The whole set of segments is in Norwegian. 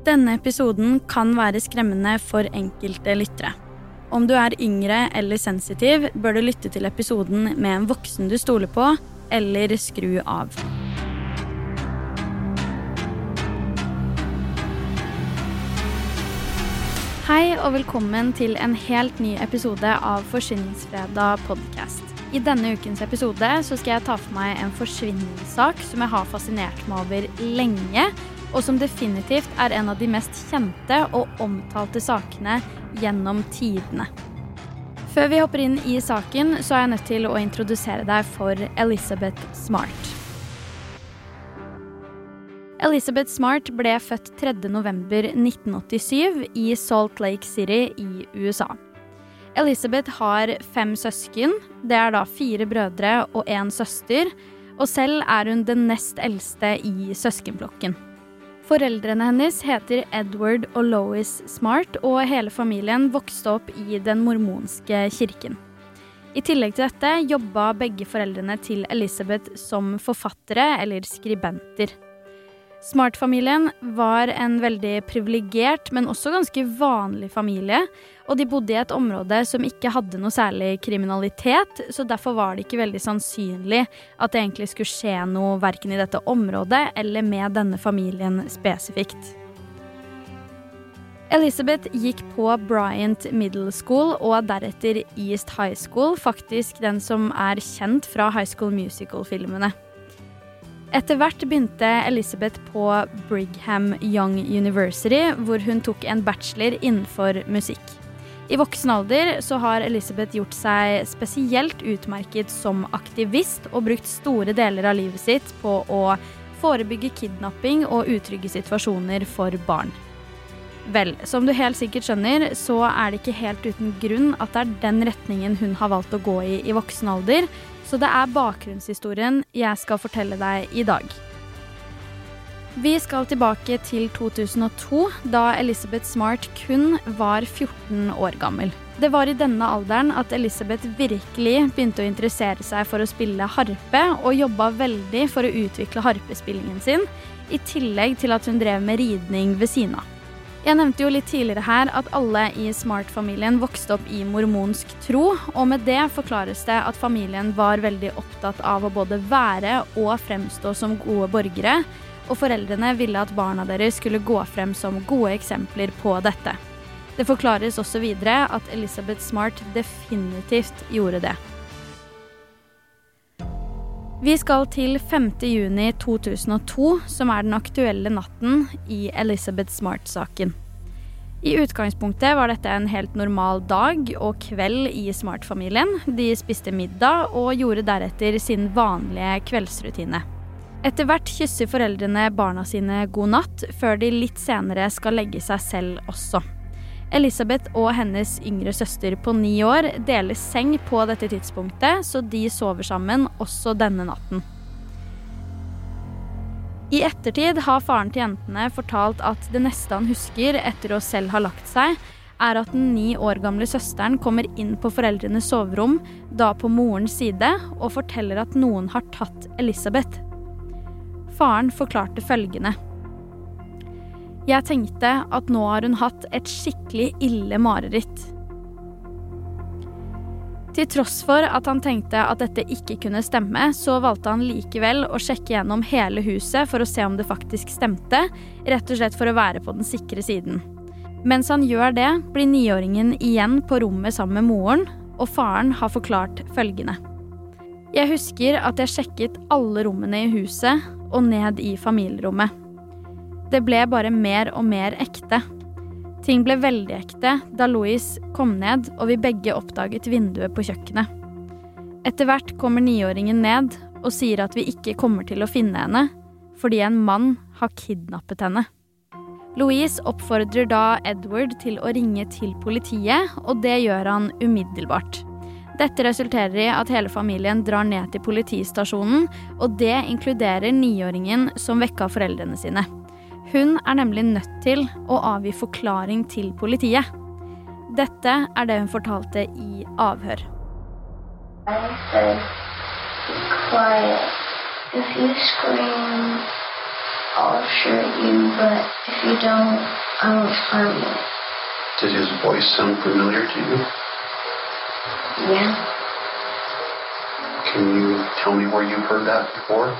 Denne episoden kan være skremmende for enkelte lyttere. Om du er yngre eller sensitiv, bør du lytte til episoden med en voksen du stoler på, eller skru av. Hei og velkommen til en helt ny episode av Forsvinningsfredag podcast. I denne ukens episode så skal jeg ta for meg en forsvinningssak som jeg har fascinert meg over lenge, og som definitivt er en av de mest kjente og omtalte sakene gjennom tidene. Før vi hopper inn i saken, så er jeg nødt til å introdusere deg for Elizabeth Smart. Elizabeth Smart ble født 3.11.1987 i Salt Lake City i USA. Elizabeth har fem søsken. Det er da fire brødre og én søster. Og selv er hun den nest eldste i søskenflokken. Foreldrene hennes heter Edward og Lois Smart, og hele familien vokste opp i den mormonske kirken. I tillegg til dette jobba begge foreldrene til Elizabeth som forfattere eller skribenter. Smart-familien var en veldig privilegert, men også ganske vanlig familie. Og de bodde i et område som ikke hadde noe særlig kriminalitet, så derfor var det ikke veldig sannsynlig at det egentlig skulle skje noe verken i dette området eller med denne familien spesifikt. Elizabeth gikk på Bryant Middle School og deretter East High School, faktisk den som er kjent fra High School Musical-filmene. Etter hvert begynte Elizabeth på Brigham Young University, hvor hun tok en bachelor innenfor musikk. I voksen alder så har Elizabeth gjort seg spesielt utmerket som aktivist og brukt store deler av livet sitt på å forebygge kidnapping og utrygge situasjoner for barn. Vel, som du helt sikkert skjønner, så er det ikke helt uten grunn at det er den retningen hun har valgt å gå i i voksen alder, så det er bakgrunnshistorien jeg skal fortelle deg i dag. Vi skal tilbake til 2002, da Elizabeth Smart kun var 14 år gammel. Det var i denne alderen at Elizabeth virkelig begynte å interessere seg for å spille harpe, og jobba veldig for å utvikle harpespillingen sin, i tillegg til at hun drev med ridning ved siden av. Jeg nevnte jo litt tidligere her at alle i Smart-familien vokste opp i mormonsk tro, og med det forklares det at familien var veldig opptatt av å både være og fremstå som gode borgere, og foreldrene ville at barna deres skulle gå frem som gode eksempler på dette. Det forklares også videre at Elizabeth Smart definitivt gjorde det. Vi skal til 5. juni 2002, som er den aktuelle natten i Elizabeth Smart-saken. I utgangspunktet var dette en helt normal dag og kveld i Smart-familien. De spiste middag og gjorde deretter sin vanlige kveldsrutine. Etter hvert kysser foreldrene barna sine god natt, før de litt senere skal legge seg selv også. Elisabeth og hennes yngre søster på ni år deler seng på dette tidspunktet, så de sover sammen også denne natten. I ettertid har faren til jentene fortalt at det neste han husker etter å selv ha lagt seg, er at den ni år gamle søsteren kommer inn på foreldrenes soverom, da på morens side, og forteller at noen har tatt Elisabeth. Faren forklarte følgende. Jeg tenkte at nå har hun hatt et skikkelig ille mareritt. Til tross for at han tenkte at dette ikke kunne stemme, så valgte han likevel å sjekke gjennom hele huset for å se om det faktisk stemte, rett og slett for å være på den sikre siden. Mens han gjør det, blir niåringen igjen på rommet sammen med moren, og faren har forklart følgende. Jeg husker at jeg sjekket alle rommene i huset og ned i familierommet. Det ble bare mer og mer ekte. Ting ble veldig ekte da Louise kom ned og vi begge oppdaget vinduet på kjøkkenet. Etter hvert kommer niåringen ned og sier at vi ikke kommer til å finne henne fordi en mann har kidnappet henne. Louise oppfordrer da Edward til å ringe til politiet, og det gjør han umiddelbart. Dette resulterer i at hele familien drar ned til politistasjonen, og det inkluderer niåringen som vekka foreldrene sine. Hun er nemlig nødt til å avgi forklaring til politiet. Dette er det hun fortalte i avhør. You you, you you. Did his voice sound familiar to you? Yeah. Can you tell me where you've heard that before?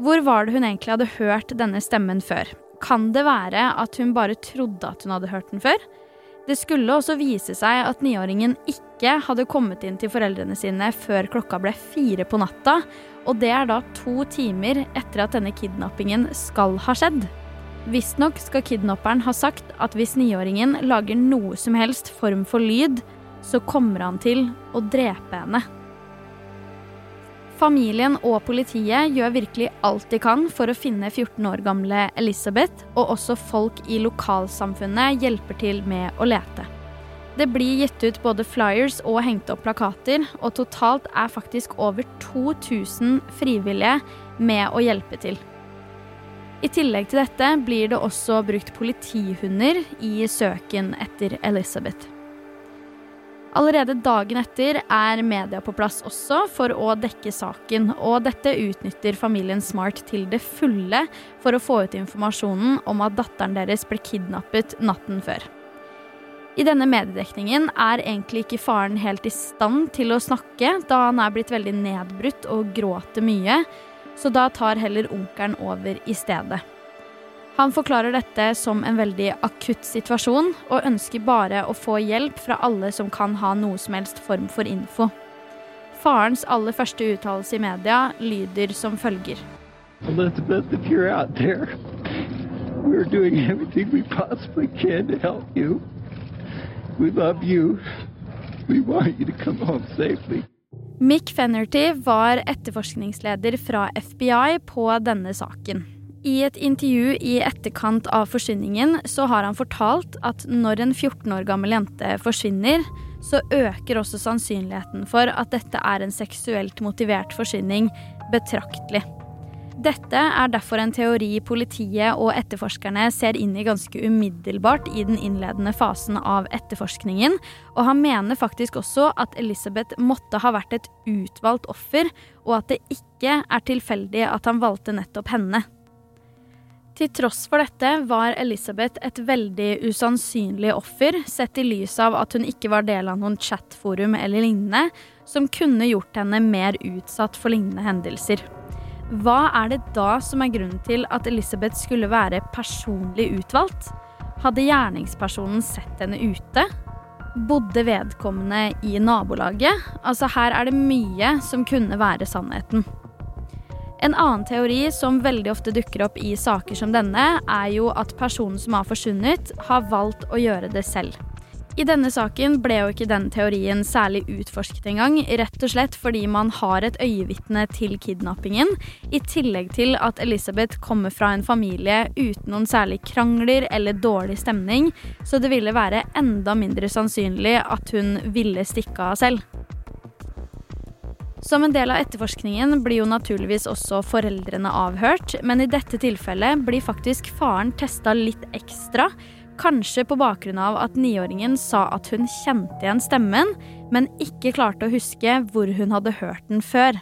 Hvor var det hun egentlig hadde hørt denne stemmen før? Kan det være at hun bare trodde at hun hadde hørt den før? Det skulle også vise seg at niåringen ikke hadde kommet inn til foreldrene sine før klokka ble fire på natta, og det er da to timer etter at denne kidnappingen skal ha skjedd. Visstnok skal kidnapperen ha sagt at hvis niåringen lager noe som helst form for lyd, så kommer han til å drepe henne. Familien og politiet gjør virkelig alt de kan for å finne 14 år gamle Elizabeth, og også folk i lokalsamfunnet hjelper til med å lete. Det blir gitt ut både flyers og hengt opp plakater, og totalt er faktisk over 2000 frivillige med å hjelpe til. I tillegg til dette blir det også brukt politihunder i søken etter Elizabeth. Allerede dagen etter er media på plass også for å dekke saken, og dette utnytter familien Smart til det fulle for å få ut informasjonen om at datteren deres ble kidnappet natten før. I denne mediedekningen er egentlig ikke faren helt i stand til å snakke, da han er blitt veldig nedbrutt og gråter mye, så da tar heller onkelen over i stedet. Han forklarer dette som en veldig akutt situasjon, og ønsker bare å få hjelp fra alle som kan ha noe som helst form for info. Farens aller første uttalelse i media lyder som følger. Elizabeth, if you're out there, we're doing everything we possibly can to help you. We love you. We want you to come home safely. Mick Fennerty var etterforskningsleder fra FBI på denne saken. I et intervju i etterkant av forsvinningen så har han fortalt at når en 14 år gammel jente forsvinner, så øker også sannsynligheten for at dette er en seksuelt motivert forsvinning betraktelig. Dette er derfor en teori politiet og etterforskerne ser inn i ganske umiddelbart i den innledende fasen av etterforskningen, og han mener faktisk også at Elisabeth måtte ha vært et utvalgt offer, og at det ikke er tilfeldig at han valgte nettopp henne. Til tross for dette var Elisabeth et veldig usannsynlig offer, sett i lys av at hun ikke var del av noen chatforum eller lignende, som kunne gjort henne mer utsatt for lignende hendelser. Hva er det da som er grunnen til at Elisabeth skulle være personlig utvalgt? Hadde gjerningspersonen sett henne ute? Bodde vedkommende i nabolaget? Altså Her er det mye som kunne være sannheten. En annen teori som veldig ofte dukker opp i saker som denne, er jo at personen som har forsvunnet, har valgt å gjøre det selv. I denne saken ble jo ikke den teorien særlig utforsket engang, rett og slett fordi man har et øyevitne til kidnappingen, i tillegg til at Elisabeth kommer fra en familie uten noen særlig krangler eller dårlig stemning, så det ville være enda mindre sannsynlig at hun ville stikke av selv. Som en del av etterforskningen blir jo naturligvis også foreldrene avhørt, men i dette tilfellet blir faktisk faren testa litt ekstra Kanskje på bakgrunn av at niåringen sa at hun kjente igjen stemmen, men ikke klarte å huske hvor hun hadde hørt den før.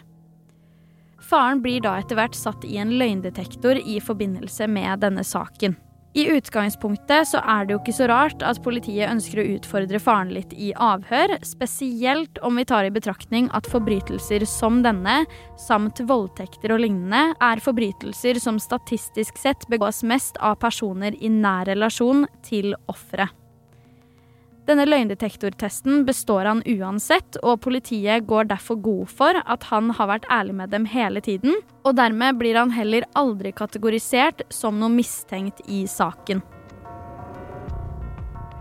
Faren blir da etter hvert satt i en løgndetektor i forbindelse med denne saken. I utgangspunktet så er det jo ikke så rart at politiet ønsker å utfordre faren litt i avhør, spesielt om vi tar i betraktning at forbrytelser som denne, samt voldtekter og lignende, er forbrytelser som statistisk sett begås mest av personer i nær relasjon til offeret. Denne løgndetektortesten består han uansett, og politiet går derfor god for at han har vært ærlig med dem hele tiden, og dermed blir han heller aldri kategorisert som noe mistenkt i saken.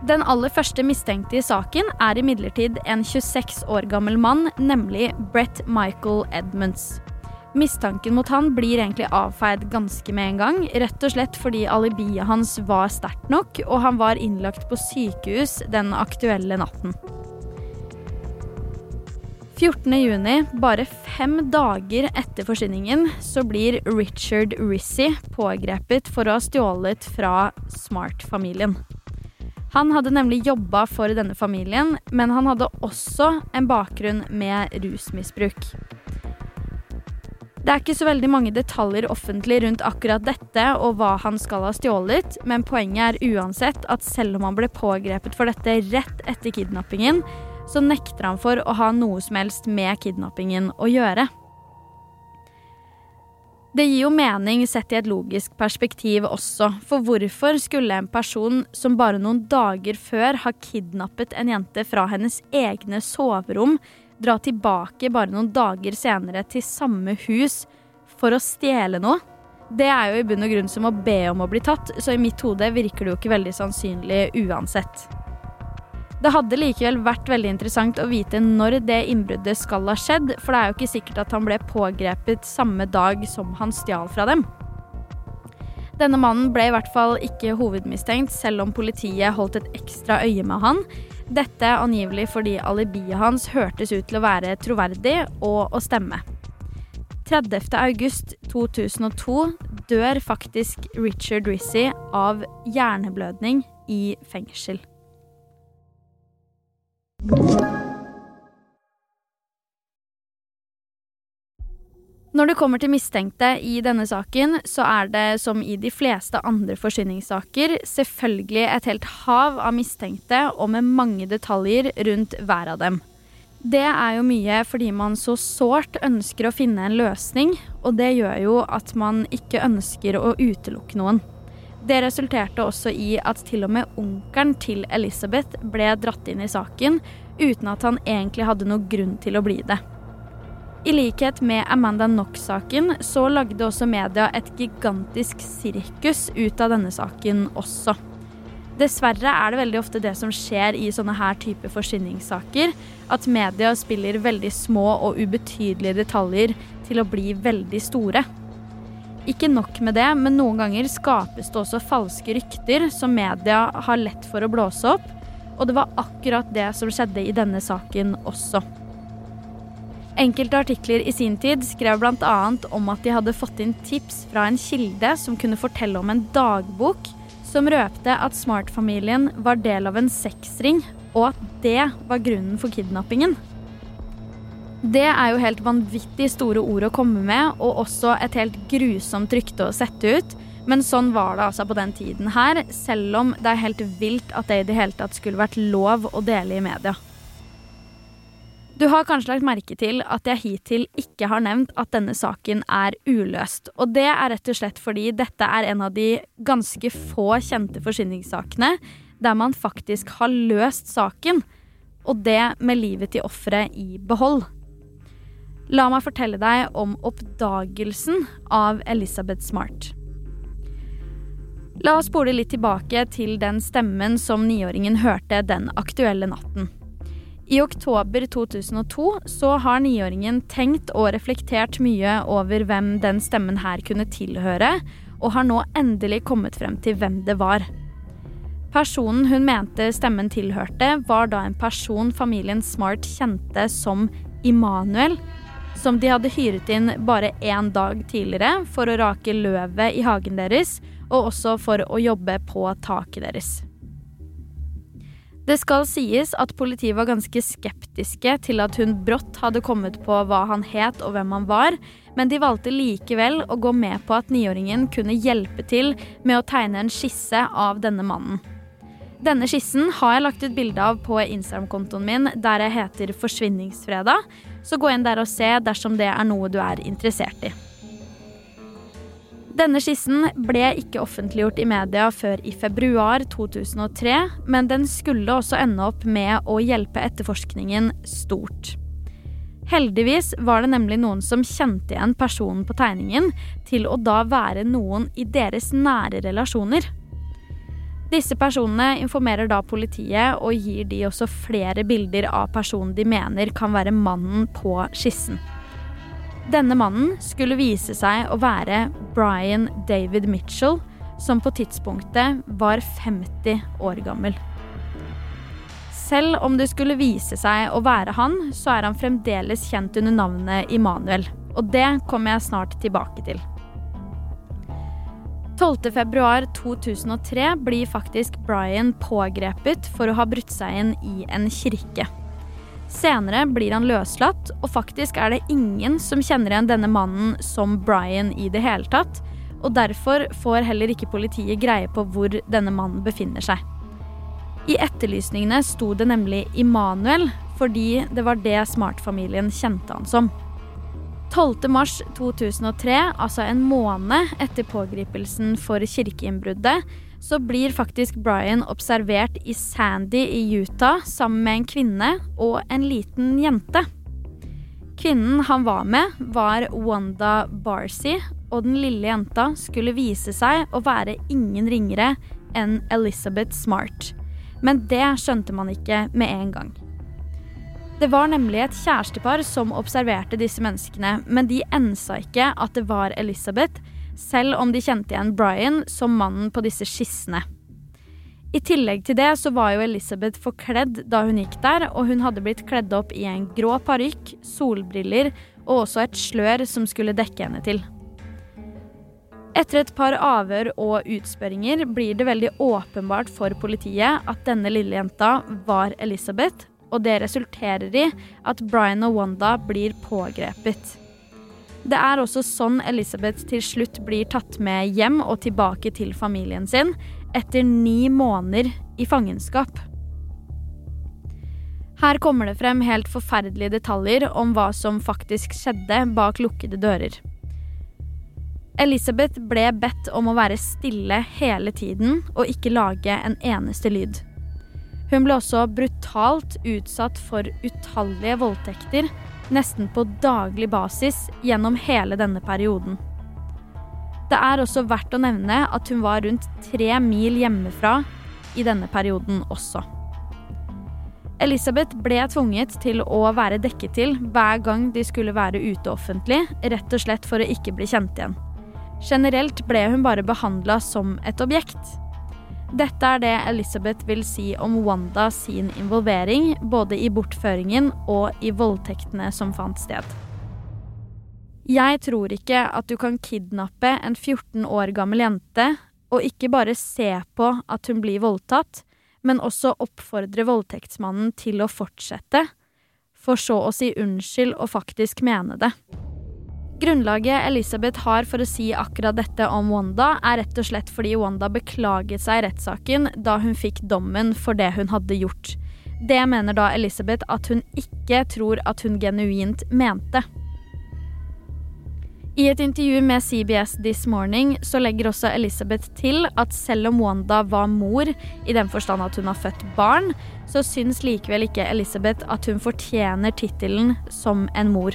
Den aller første mistenkte i saken er imidlertid en 26 år gammel mann, nemlig Brett Michael Edmunds. Mistanken mot han blir egentlig avfeid ganske med en gang, rett og slett fordi alibiet hans var sterkt nok, og han var innlagt på sykehus den aktuelle natten. 14.6, bare fem dager etter forsvinningen, så blir Richard Rissy pågrepet for å ha stjålet fra Smart-familien. Han hadde nemlig jobba for denne familien, men han hadde også en bakgrunn med rusmisbruk. Det er ikke så veldig mange detaljer offentlig rundt akkurat dette og hva han skal ha stjålet, men poenget er uansett at selv om han ble pågrepet for dette rett etter kidnappingen, så nekter han for å ha noe som helst med kidnappingen å gjøre. Det gir jo mening sett i et logisk perspektiv også, for hvorfor skulle en person som bare noen dager før har kidnappet en jente fra hennes egne soverom, dra tilbake bare noen dager senere til samme hus for å stjele noe? Det er jo i bunn og grunn som å be om å bli tatt, så i mitt hode virker det jo ikke veldig sannsynlig uansett. Det hadde likevel vært veldig interessant å vite når det innbruddet skal ha skjedd, for det er jo ikke sikkert at han ble pågrepet samme dag som han stjal fra dem. Denne mannen ble i hvert fall ikke hovedmistenkt, selv om politiet holdt et ekstra øye med han. Dette angivelig fordi alibiet hans hørtes ut til å være troverdig og å stemme. 30. august 2002 dør faktisk Richard Rissy av hjerneblødning i fengsel. Når det kommer til mistenkte i denne saken, så er det som i de fleste andre forsvinningssaker selvfølgelig et helt hav av mistenkte og med mange detaljer rundt hver av dem. Det er jo mye fordi man så sårt ønsker å finne en løsning, og det gjør jo at man ikke ønsker å utelukke noen. Det resulterte også i at til og med onkelen til Elizabeth ble dratt inn i saken, uten at han egentlig hadde noe grunn til å bli det. I likhet med Amanda Knox-saken så lagde også media et gigantisk sirkus ut av denne saken også. Dessverre er det veldig ofte det som skjer i sånne her type forsvinningssaker, at media spiller veldig små og ubetydelige detaljer til å bli veldig store. Ikke nok med det, men noen ganger skapes det også falske rykter som media har lett for å blåse opp, og det var akkurat det som skjedde i denne saken også. Enkelte artikler i sin tid skrev bl.a. om at de hadde fått inn tips fra en kilde som kunne fortelle om en dagbok som røpte at Smart-familien var del av en sexring, og at det var grunnen for kidnappingen. Det er jo helt vanvittig store ord å komme med, og også et helt grusomt rykte å sette ut. Men sånn var det altså på den tiden her, selv om det er helt vilt at det i det hele tatt skulle vært lov å dele i media. Du har kanskje lagt merke til at jeg hittil ikke har nevnt at denne saken er uløst. Og det er rett og slett fordi dette er en av de ganske få kjente forsvinningssakene der man faktisk har løst saken, og det med livet til offeret i behold. La meg fortelle deg om oppdagelsen av Elisabeth Smart. La oss spole litt tilbake til den stemmen som niåringen hørte den aktuelle natten. I oktober 2002 så har niåringen tenkt og reflektert mye over hvem den stemmen her kunne tilhøre, og har nå endelig kommet frem til hvem det var. Personen hun mente stemmen tilhørte, var da en person familien Smart kjente som Immanuel, som de hadde hyret inn bare én dag tidligere for å rake løvet i hagen deres, og også for å jobbe på taket deres. Det skal sies at politiet var ganske skeptiske til at hun brått hadde kommet på hva han het og hvem han var, men de valgte likevel å gå med på at niåringen kunne hjelpe til med å tegne en skisse av denne mannen. Denne skissen har jeg lagt ut bilde av på Instagram-kontoen min der jeg heter Forsvinningsfredag, så gå inn der og se dersom det er noe du er interessert i. Denne skissen ble ikke offentliggjort i media før i februar 2003, men den skulle også ende opp med å hjelpe etterforskningen stort. Heldigvis var det nemlig noen som kjente igjen personen på tegningen, til å da være noen i deres nære relasjoner. Disse personene informerer da politiet og gir de også flere bilder av personen de mener kan være mannen på skissen. Denne mannen skulle vise seg å være Brian David Mitchell, som på tidspunktet var 50 år gammel. Selv om det skulle vise seg å være han, så er han fremdeles kjent under navnet Immanuel. Og det kommer jeg snart tilbake til. 12.2.2003 blir faktisk Brian pågrepet for å ha brutt seg inn i en kirke. Senere blir han løslatt, og faktisk er det ingen som kjenner igjen denne mannen som Brian i det hele tatt, og derfor får heller ikke politiet greie på hvor denne mannen befinner seg. I etterlysningene sto det nemlig Immanuel, fordi det var det Smart-familien kjente han som. 12.3.2003, altså en måned etter pågripelsen for kirkeinnbruddet, så blir faktisk Brian observert i Sandy i Utah sammen med en kvinne og en liten jente. Kvinnen han var med, var Wanda Barcy, og den lille jenta skulle vise seg å være ingen ringere enn Elizabeth Smart. Men det skjønte man ikke med en gang. Det var nemlig et kjærestepar som observerte disse menneskene, men de ensa ikke at det var Elizabeth, selv om de kjente igjen Brian som mannen på disse skissene. I tillegg til det så var jo Elizabeth forkledd da hun gikk der, og hun hadde blitt kledd opp i en grå parykk, solbriller og også et slør som skulle dekke henne til. Etter et par avhør og utspørringer blir det veldig åpenbart for politiet at denne lille jenta var Elizabeth, og det resulterer i at Brian og Wanda blir pågrepet. Det er også sånn Elizabeth til slutt blir tatt med hjem og tilbake til familien sin etter ni måneder i fangenskap. Her kommer det frem helt forferdelige detaljer om hva som faktisk skjedde bak lukkede dører. Elizabeth ble bedt om å være stille hele tiden og ikke lage en eneste lyd. Hun ble også brutalt utsatt for utallige voldtekter nesten på daglig basis gjennom hele denne perioden. Det er også verdt å nevne at hun var rundt tre mil hjemmefra i denne perioden også. Elisabeth ble tvunget til å være dekket til hver gang de skulle være ute offentlig, rett og slett for å ikke bli kjent igjen. Generelt ble hun bare behandla som et objekt. Dette er det Elizabeth vil si om Wanda sin involvering, både i bortføringen og i voldtektene som fant sted. Jeg tror ikke at du kan kidnappe en 14 år gammel jente og ikke bare se på at hun blir voldtatt, men også oppfordre voldtektsmannen til å fortsette, for så å si unnskyld og faktisk mene det. Grunnlaget Elisabeth har for å si akkurat dette om Wanda, er rett og slett fordi Wanda beklaget seg i rettssaken da hun fikk dommen for det hun hadde gjort. Det mener da Elisabeth at hun ikke tror at hun genuint mente. I et intervju med CBS This Morning så legger også Elisabeth til at selv om Wanda var mor, i den forstand at hun har født barn, så syns likevel ikke Elisabeth at hun fortjener tittelen som en mor.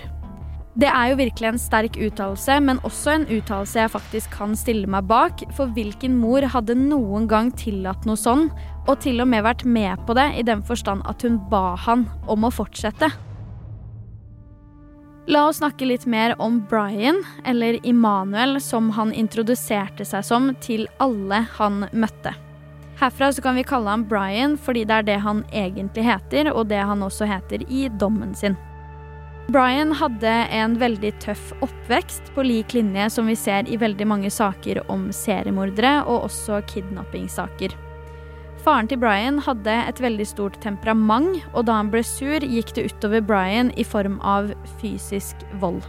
Det er jo virkelig en sterk uttalelse, men også en uttalelse jeg faktisk kan stille meg bak. For hvilken mor hadde noen gang tillatt noe sånn, og til og med vært med på det i den forstand at hun ba han om å fortsette? La oss snakke litt mer om Brian, eller Immanuel, som han introduserte seg som til alle han møtte. Herfra så kan vi kalle ham Brian fordi det er det han egentlig heter, og det han også heter i dommen sin. Brian hadde en veldig tøff oppvekst, på lik linje som vi ser i veldig mange saker om seriemordere og også kidnappingssaker. Faren til Brian hadde et veldig stort temperament, og da han ble sur, gikk det utover Brian i form av fysisk vold.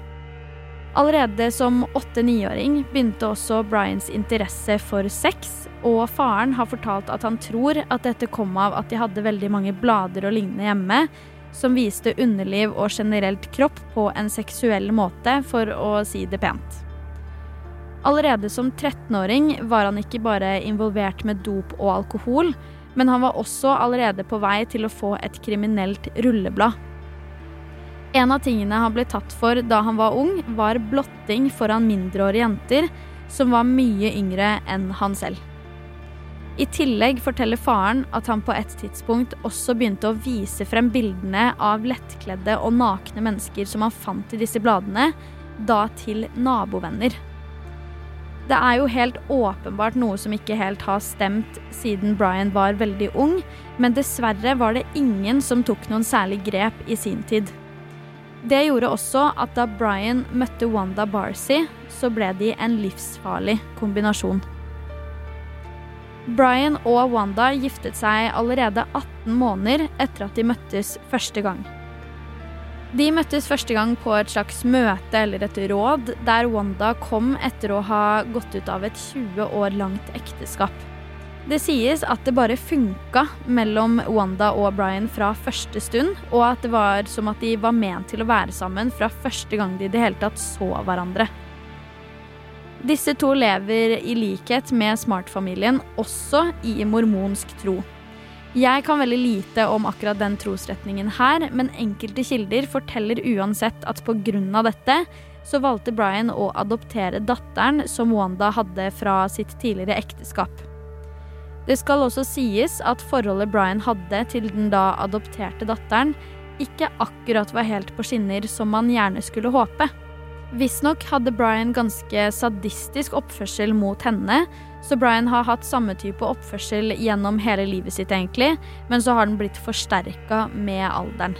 Allerede som åtte-niåring begynte også Brians interesse for sex, og faren har fortalt at han tror at dette kom av at de hadde veldig mange blader og lignende hjemme, som viste underliv og generelt kropp på en seksuell måte, for å si det pent. Allerede som 13-åring var han ikke bare involvert med dop og alkohol, men han var også allerede på vei til å få et kriminelt rulleblad. En av tingene han ble tatt for da han var ung, var blotting foran mindreårige jenter som var mye yngre enn han selv. I tillegg forteller faren at han på et tidspunkt også begynte å vise frem bildene av lettkledde og nakne mennesker som han fant i disse bladene, da til nabovenner. Det er jo helt åpenbart noe som ikke helt har stemt siden Brian var veldig ung, men dessverre var det ingen som tok noen særlig grep i sin tid. Det gjorde også at da Brian møtte Wanda Barcy, så ble de en livsfarlig kombinasjon. Brian og Wanda giftet seg allerede 18 måneder etter at de møttes første gang. De møttes første gang på et slags møte eller et råd, der Wanda kom etter å ha gått ut av et 20 år langt ekteskap. Det sies at det bare funka mellom Wanda og Brian fra første stund, og at det var som at de var ment til å være sammen fra første gang de i det hele tatt så hverandre. Disse to lever i likhet med Smart-familien også i mormonsk tro. Jeg kan veldig lite om akkurat den trosretningen her, men enkelte kilder forteller uansett at pga. dette så valgte Brian å adoptere datteren som Wanda hadde fra sitt tidligere ekteskap. Det skal også sies at forholdet Brian hadde til den da adopterte datteren, ikke akkurat var helt på skinner som man gjerne skulle håpe. Visstnok hadde Brian ganske sadistisk oppførsel mot henne, så Brian har hatt samme type oppførsel gjennom hele livet sitt, egentlig, men så har den blitt forsterka med alderen.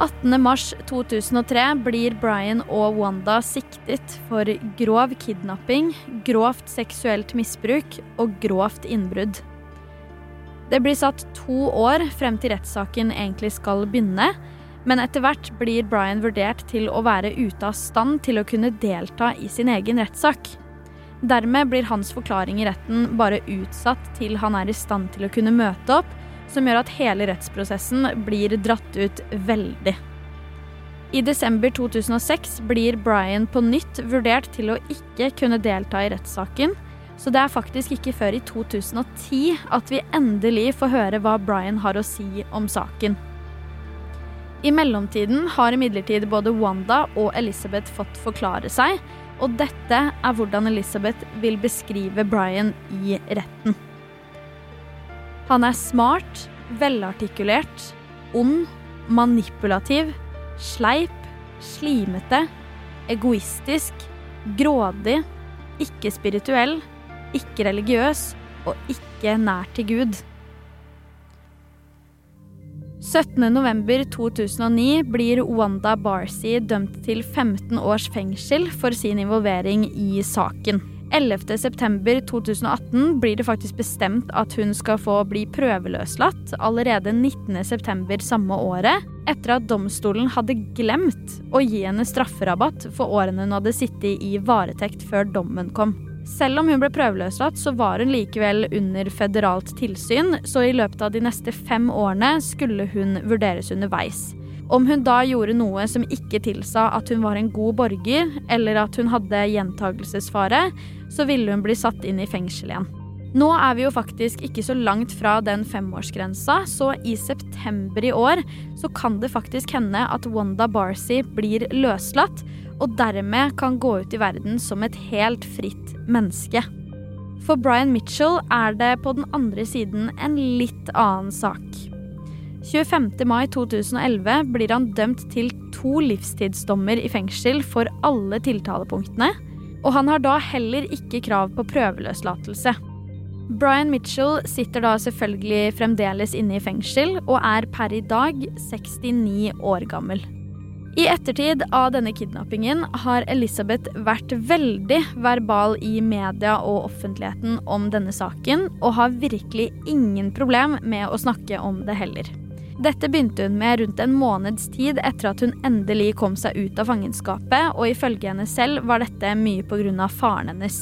18.3.2003 blir Brian og Wanda siktet for grov kidnapping, grovt seksuelt misbruk og grovt innbrudd. Det blir satt to år frem til rettssaken egentlig skal begynne, men etter hvert blir Brian vurdert til å være ute av stand til å kunne delta i sin egen rettssak. Dermed blir hans forklaring i retten bare utsatt til han er i stand til å kunne møte opp, som gjør at hele rettsprosessen blir dratt ut veldig. I desember 2006 blir Brian på nytt vurdert til å ikke kunne delta i rettssaken, så det er faktisk ikke før i 2010 at vi endelig får høre hva Brian har å si om saken. I mellomtiden har imidlertid både Wanda og Elizabeth fått forklare seg, og dette er hvordan Elizabeth vil beskrive Brian i retten. Han er smart, velartikulert, ond, manipulativ, sleip, slimete, egoistisk, grådig, ikke spirituell, ikke religiøs og ikke nær til Gud. 17.11.2009 blir Wanda Barcy dømt til 15 års fengsel for sin involvering i saken. 11.9.2018 blir det faktisk bestemt at hun skal få bli prøveløslatt allerede 19.9. samme året, etter at domstolen hadde glemt å gi henne strafferabatt for årene hun hadde sittet i varetekt før dommen kom. Selv om hun ble prøveløslatt, så var hun likevel under føderalt tilsyn, så i løpet av de neste fem årene skulle hun vurderes underveis. Om hun da gjorde noe som ikke tilsa at hun var en god borger, eller at hun hadde gjentagelsesfare, så ville hun bli satt inn i fengsel igjen. Nå er vi jo faktisk ikke så langt fra den femårsgrensa, så i september i år så kan det faktisk hende at Wanda Barcy blir løslatt, og dermed kan gå ut i verden som et helt fritt menneske. For Brian Mitchell er det på den andre siden en litt annen sak. 25. mai 2011 blir han dømt til to livstidsdommer i fengsel for alle tiltalepunktene, og han har da heller ikke krav på prøveløslatelse. Brian Mitchell sitter da selvfølgelig fremdeles inne i fengsel, og er per i dag 69 år gammel. I ettertid av denne kidnappingen har Elisabeth vært veldig verbal i media og offentligheten om denne saken, og har virkelig ingen problem med å snakke om det heller. Dette begynte hun med rundt en måneds tid etter at hun endelig kom seg ut av fangenskapet, og ifølge henne selv var dette mye pga. faren hennes.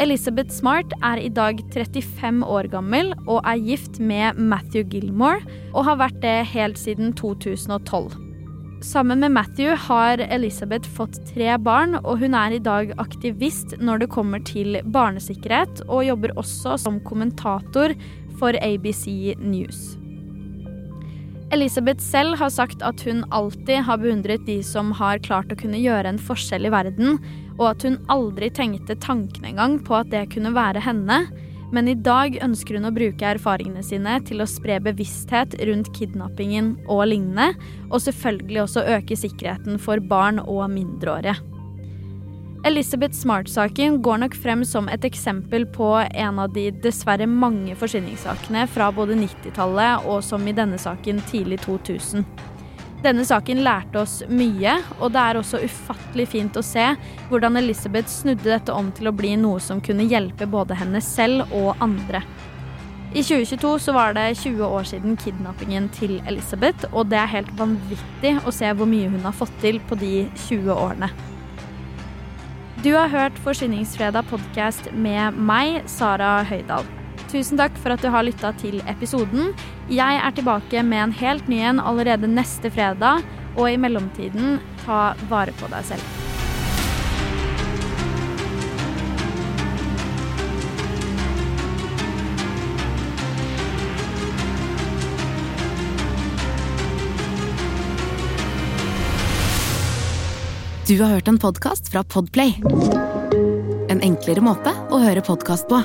Elizabeth Smart er i dag 35 år gammel og er gift med Matthew Gilmore, og har vært det helt siden 2012. Sammen med Matthew har Elisabeth fått tre barn, og hun er i dag aktivist når det kommer til barnesikkerhet, og jobber også som kommentator for ABC News. Elisabeth selv har sagt at hun alltid har beundret de som har klart å kunne gjøre en forskjell i verden, og at hun aldri tenkte tanken engang på at det kunne være henne. Men i dag ønsker hun å bruke erfaringene sine til å spre bevissthet rundt kidnappingen og lignende, og selvfølgelig også øke sikkerheten for barn og mindreårige. Elizabeth Smart-saken går nok frem som et eksempel på en av de dessverre mange forsvinningssakene fra både 90-tallet og som i denne saken tidlig 2000. Denne saken lærte oss mye, og det er også ufattelig fint å se hvordan Elisabeth snudde dette om til å bli noe som kunne hjelpe både henne selv og andre. I 2022 så var det 20 år siden kidnappingen til Elisabeth, og det er helt vanvittig å se hvor mye hun har fått til på de 20 årene. Du har hørt Forsyningsfredag podkast med meg, Sara Høydahl. Tusen takk for at du har lytta til episoden. Jeg er tilbake med en helt ny en allerede neste fredag, og i mellomtiden, ta vare på deg selv. Du har hørt en podkast fra Podplay. En enklere måte å høre podkast på.